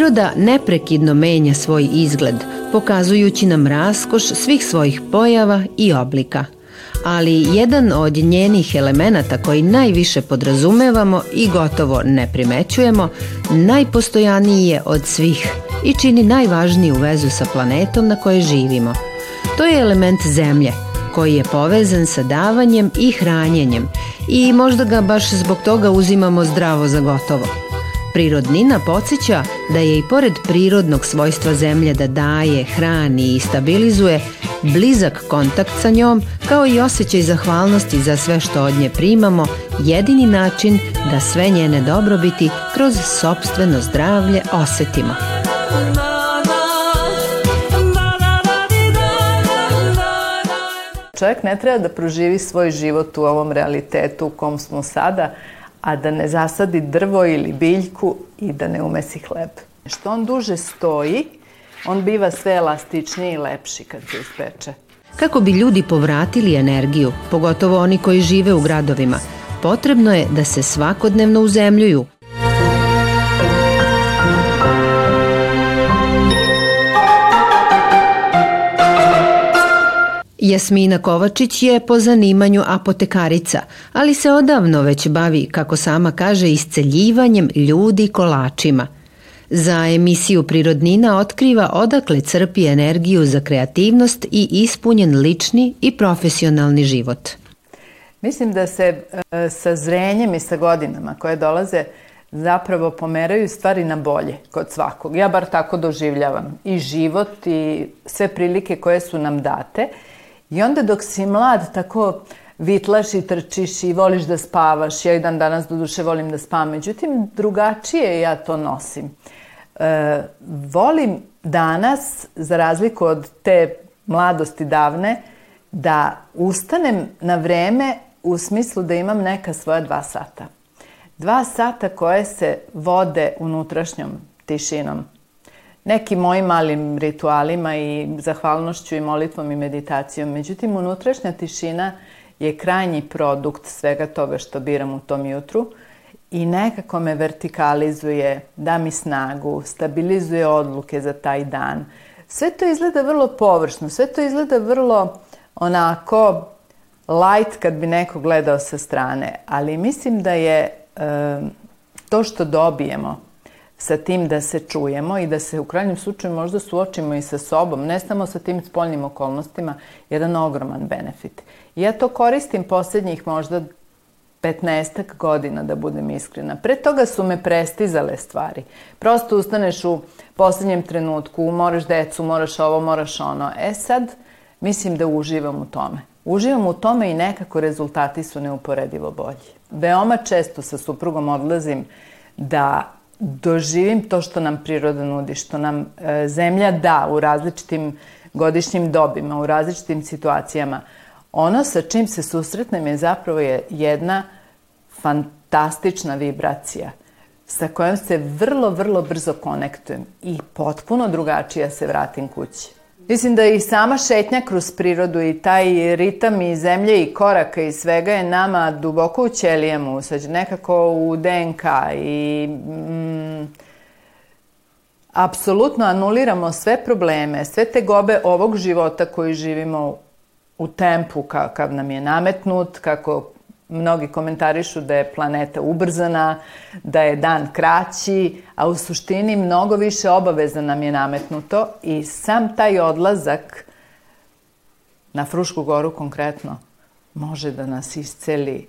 Priroda neprekidno menja svoj izgled, pokazujući nam raskoš svih svojih pojava i oblika. Ali jedan od njenih elemenata koji najviše podrazumevamo i gotovo ne primećujemo, najpostojaniji je od svih i čini najvažniju vezu sa planetom na kojoj živimo. To je element zemlje, koji je povezan sa davanjem i hranjenjem i možda ga baš zbog toga uzimamo zdravo za gotovo. Prirodnina podsjeća da je i pored prirodnog svojstva zemlje da daje, hrani i stabilizuje, blizak kontakt sa njom kao i osjećaj zahvalnosti za sve što od nje primamo, jedini način da sve njene dobrobiti kroz sobstveno zdravlje osetimo. Čovjek ne treba da proživi svoj život u ovom realitetu u kom smo sada, a da ne zasadi drvo ili biljku i da ne umesi hleb. Što on duže stoji, on biva sve elastičniji i lepši kad se ispeče. Kako bi ljudi povratili energiju, pogotovo oni koji žive u gradovima, potrebno je da se svakodnevno uzemljuju, Jasmina Kovačić je po zanimanju apotekarica, ali se odavno već bavi, kako sama kaže, isceljivanjem ljudi kolačima. Za emisiju Prirodnina otkriva odakle crpi energiju za kreativnost i ispunjen lični i profesionalni život. Mislim da se e, sa zrenjem i sa godinama koje dolaze zapravo pomeraju stvari na bolje kod svakog. Ja bar tako doživljavam i život i sve prilike koje su nam date – I onda dok si mlad, tako vitlaš i trčiš i voliš da spavaš, ja i dan danas do duše volim da spavam, međutim drugačije ja to nosim. E, volim danas, za razliku od te mladosti davne, da ustanem na vreme u smislu da imam neka svoja dva sata. Dva sata koje se vode unutrašnjom tišinom nekim mojim malim ritualima i zahvalnošću i molitvom i meditacijom. Međutim, unutrašnja tišina je krajnji produkt svega toga što biram u tom jutru i nekako me vertikalizuje, da mi snagu, stabilizuje odluke za taj dan. Sve to izgleda vrlo površno, sve to izgleda vrlo onako light kad bi neko gledao sa strane, ali mislim da je e, to što dobijemo sa tim da se čujemo i da se u krajnjem slučaju možda suočimo i sa sobom, ne samo sa tim spoljnim okolnostima, jedan ogroman benefit. I ja to koristim poslednjih možda 15 godina, da budem iskrena. Pre toga su me prestizale stvari. Prosto ustaneš u poslednjem trenutku, moraš decu, moraš ovo, moraš ono. E sad, mislim da uživam u tome. Uživam u tome i nekako rezultati su neuporedivo bolji. Veoma često sa suprugom odlazim da doživim to što nam priroda nudi, što nam e, zemlja da u različitim godišnjim dobima, u različitim situacijama. Ono sa čim se susretnem je zapravo je jedna fantastična vibracija sa kojom se vrlo, vrlo brzo konektujem i potpuno drugačija se vratim kući. Mislim da i sama šetnja kroz prirodu i taj ritam i zemlje i koraka i svega je nama duboko u ćelijama usađen, nekako u DNK i mm, apsolutno anuliramo sve probleme, sve te gobe ovog života koji živimo u tempu kakav nam je nametnut, kako Mnogi komentarišu da je planeta ubrzana, da je dan kraći, a u suštini mnogo više obaveza nam je nametnuto i sam taj odlazak na Frušku goru konkretno može da nas isceli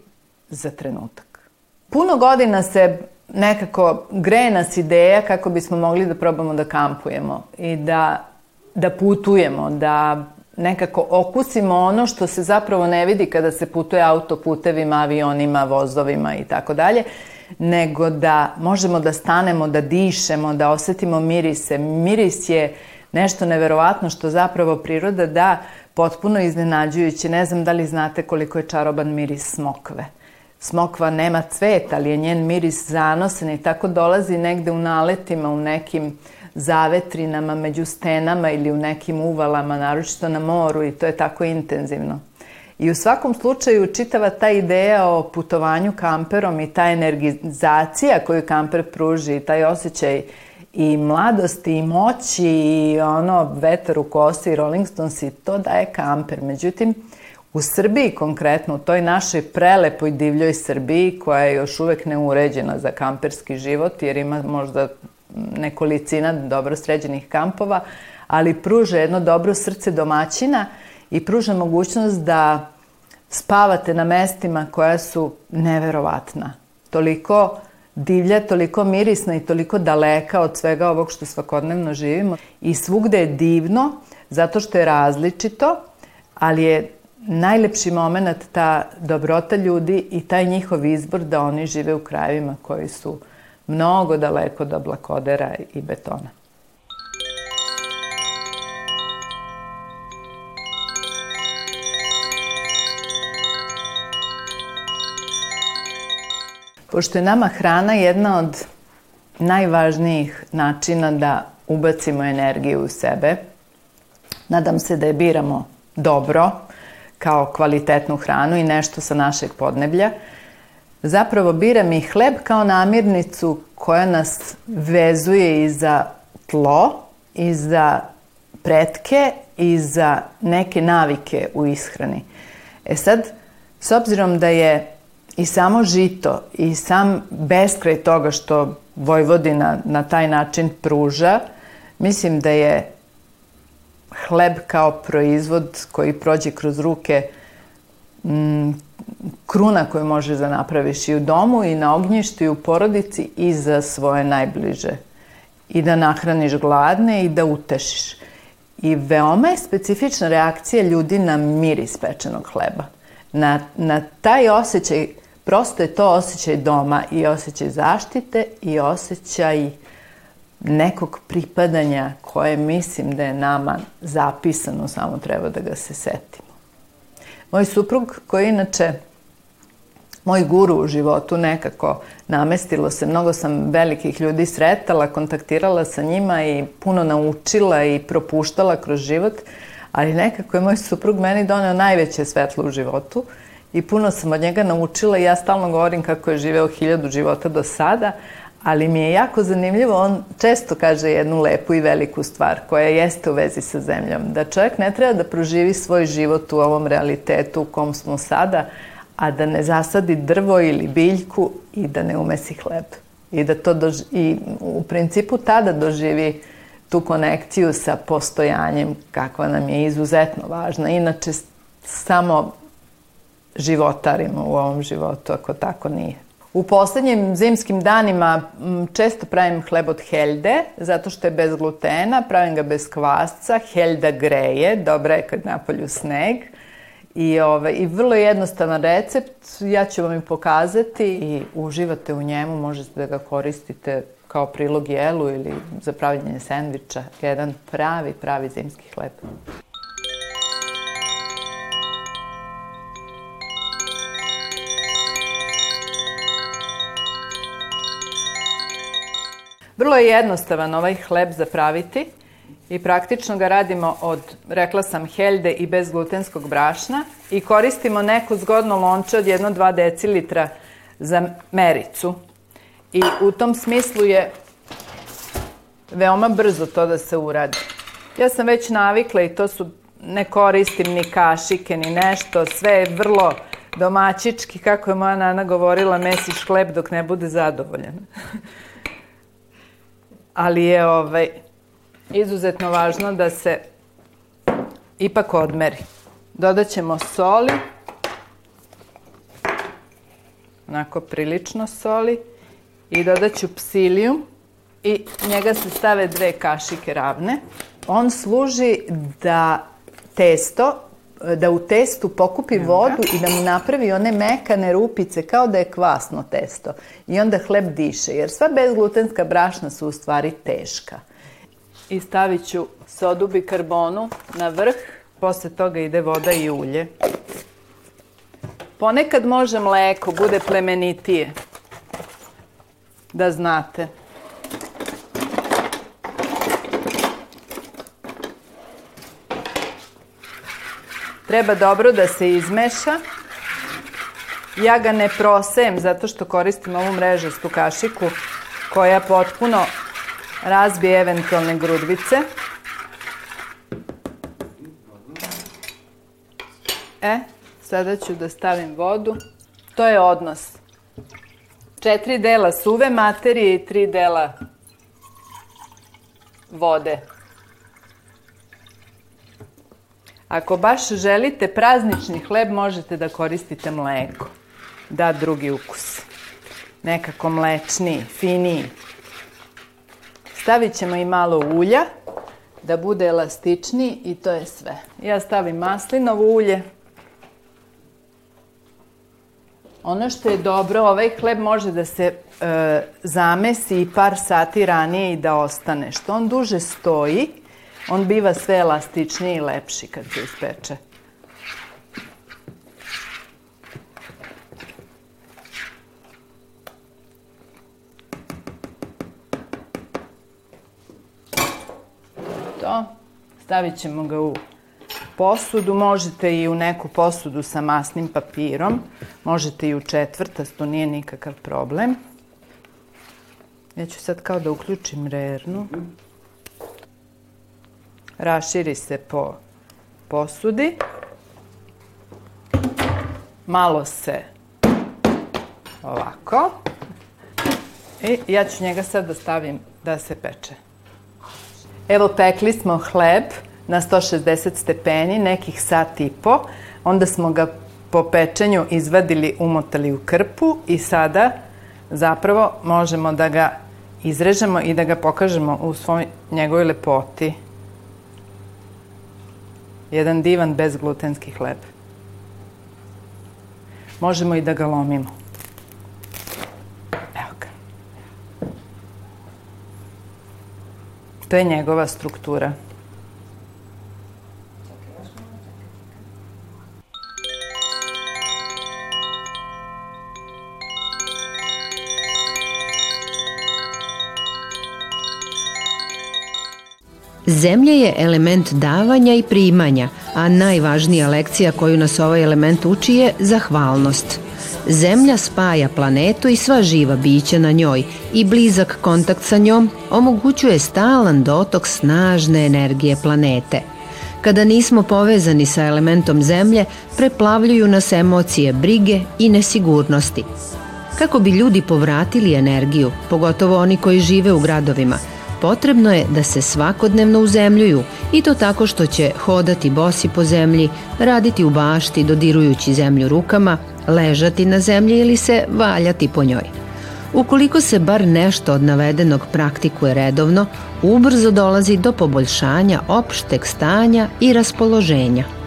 za trenutak. Puno godina se nekako greje nas ideja kako bismo mogli da probamo da kampujemo i da, da putujemo, da nekako okusimo ono što se zapravo ne vidi kada se putuje autoputevima, avionima, vozovima i tako dalje, nego da možemo da stanemo, da dišemo, da osetimo mirise. Miris je nešto neverovatno što zapravo priroda da potpuno iznenađujuće. Ne znam da li znate koliko je čaroban miris smokve. Smokva nema cvet, ali je njen miris zanosan i tako dolazi negde u naletima, u nekim uh, zavetrinama među stenama ili u nekim uvalama, naročito na moru i to je tako intenzivno. I u svakom slučaju čitava ta ideja o putovanju kamperom i ta energizacija koju kamper pruži taj osjećaj i mladosti i moći i ono vetar u kosi i Rolling Stones i to daje kamper. Međutim, u Srbiji konkretno, u toj našoj prelepoj divljoj Srbiji koja je još uvek neuređena za kamperski život jer ima možda nekolicina dobro sređenih kampova, ali pruža jedno dobro srce domaćina i pruža mogućnost da spavate na mestima koja su neverovatna. Toliko divlja, toliko mirisna i toliko daleka od svega ovog što svakodnevno živimo. I svugde je divno, zato što je različito, ali je najlepši moment ta dobrota ljudi i taj njihov izbor da oni žive u krajevima koji su mnogo daleko od oblakodera i betona. Pošto je nama hrana jedna od najvažnijih načina da ubacimo energiju u sebe, nadam se da je biramo dobro, kao kvalitetnu hranu i nešto sa našeg podneblja, zapravo biram i hleb kao namirnicu koja nas vezuje i za tlo, i za pretke, i za neke navike u ishrani. E sad, s obzirom da je i samo žito i sam beskraj toga što Vojvodina na taj način pruža, mislim da je hleb kao proizvod koji prođe kroz ruke mm, kruna koju možeš da napraviš i u domu i na ognjištu i u porodici i za svoje najbliže. I da nahraniš gladne i da utešiš. I veoma je specifična reakcija ljudi na miris pečenog hleba. Na, na taj osjećaj Prosto je to osjećaj doma i osjećaj zaštite i osjećaj nekog pripadanja koje mislim da je nama zapisano, samo treba da ga se setimo. Moj suprug, koji je inače moj guru u životu nekako namestilo se, mnogo sam velikih ljudi sretala, kontaktirala sa njima i puno naučila i propuštala kroz život, ali nekako je moj suprug meni doneo najveće svetlo u životu i puno sam od njega naučila i ja stalno govorim kako je živeo hiljadu života do sada, ali mi je jako zanimljivo, on često kaže jednu lepu i veliku stvar koja jeste u vezi sa zemljom, da čovjek ne treba da proživi svoj život u ovom realitetu u kom smo sada, a da ne zasadi drvo ili biljku i da ne umesi hleb. I da to doži, i u principu tada doživi tu konekciju sa postojanjem kakva nam je izuzetno važna. Inače, samo životarimo u ovom životu, ako tako nije. U poslednjim zimskim danima često pravim hleb od helde, zato što je bez glutena, pravim ga bez kvasca, helda greje, dobra je kad napolju sneg. I, ove, ovaj, I vrlo jednostavan recept, ja ću vam i pokazati i uživate u njemu, možete da ga koristite kao prilog jelu ili za pravljanje sendviča. Jedan pravi, pravi zimski hleb. Vrlo je jednostavan ovaj hleb za praviti i praktično ga radimo od, rekla sam, helde i bezglutenskog brašna i koristimo neko zgodno lonče od 1-2 decilitra za mericu. I u tom smislu je veoma brzo to da se uradi. Ja sam već navikla i to su, ne koristim ni kašike ni nešto, sve je vrlo domaćički, kako je moja nana govorila, mesiš hleb dok ne bude zadovoljan. ali je ovaj, izuzetno važno da se ipak odmeri. Dodat ćemo soli, onako prilično soli i dodat ću psilijum i njega se stave dve kašike ravne. On služi da testo da u testu pokupi vodu i da mu napravi one mekane rupice kao da je kvasno testo. I onda hleb diše, jer sva bezglutenska brašna su u stvari teška. I stavit ću sodu bikarbonu na vrh, posle toga ide voda i ulje. Ponekad može mleko, bude plemenitije. Da znate. Treba dobro da se izmeša. Ja ga ne prosejem zato što koristim ovu mrežastu kašiku koja potpuno razbije eventualne grudvice. E, sada ću da stavim vodu. To je odnos. Četiri dela suve materije i tri dela vode. Ako baš želite praznični hleb, možete da koristite mleko. Da drugi ukus. Nekako mlečniji, finiji. Stavit ćemo i malo ulja da bude elastičniji i to je sve. Ja stavim maslinovo ulje. Ono što je dobro, ovaj hleb može da se e, zamesi i par sati ranije i da ostane. Što on duže stoji, on biva sve elastičniji i lepši kad se ispeče. To. Stavit ćemo ga u posudu, možete i u neku posudu sa masnim papirom, možete i u četvrtastu, nije nikakav problem. Ja ću sad kao da uključim rernu. Raširi se po posudi. Malo se ovako. I ja ću njega sad da stavim da se peče. Evo pekli smo hleb na 160 stepeni, nekih sat i po. Onda smo ga po pečenju izvadili, umotali u krpu i sada zapravo možemo da ga izrežemo i da ga pokažemo u svoj njegovoj lepoti. Jedan divan bezglutenski hleb. Možemo i da ga lomimo. Evo ga. To je njegova struktura. Zemlja je element davanja i primanja, a najvažnija lekcija koju nas ovaj element uči je zahvalnost. Zemlja spaja planetu i sva živa bića na njoj i blizak kontakt sa njom omogućuje stalan dotok snažne energije planete. Kada nismo povezani sa elementom zemlje, preplavljuju nas emocije brige i nesigurnosti. Kako bi ljudi povratili energiju, pogotovo oni koji žive u gradovima – potrebno je da se svakodnevno uzemljuju i to tako što će hodati bosi po zemlji, raditi u bašti dodirujući zemlju rukama, ležati na zemlji ili se valjati po njoj. Ukoliko se bar nešto od navedenog praktikuje redovno, ubrzo dolazi do poboljšanja opšteg stanja i raspoloženja.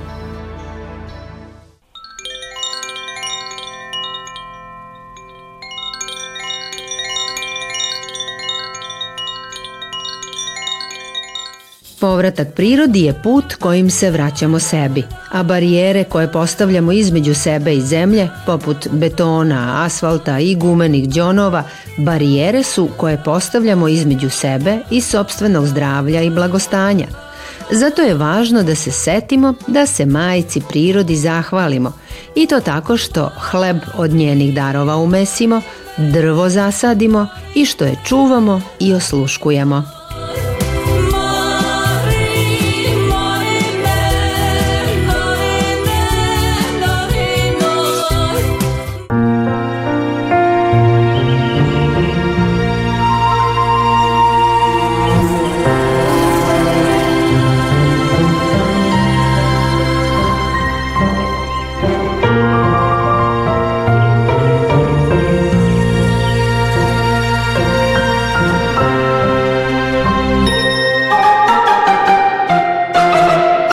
Povratak prirodi je put kojim se vraćamo sebi, a barijere koje postavljamo između sebe i zemlje, poput betona, asfalta i gumenih džonova, barijere su koje postavljamo između sebe i sobstvenog zdravlja i blagostanja. Zato je važno da se setimo da se majci prirodi zahvalimo i to tako što hleb od njenih darova umesimo, drvo zasadimo i što je čuvamo i osluškujemo.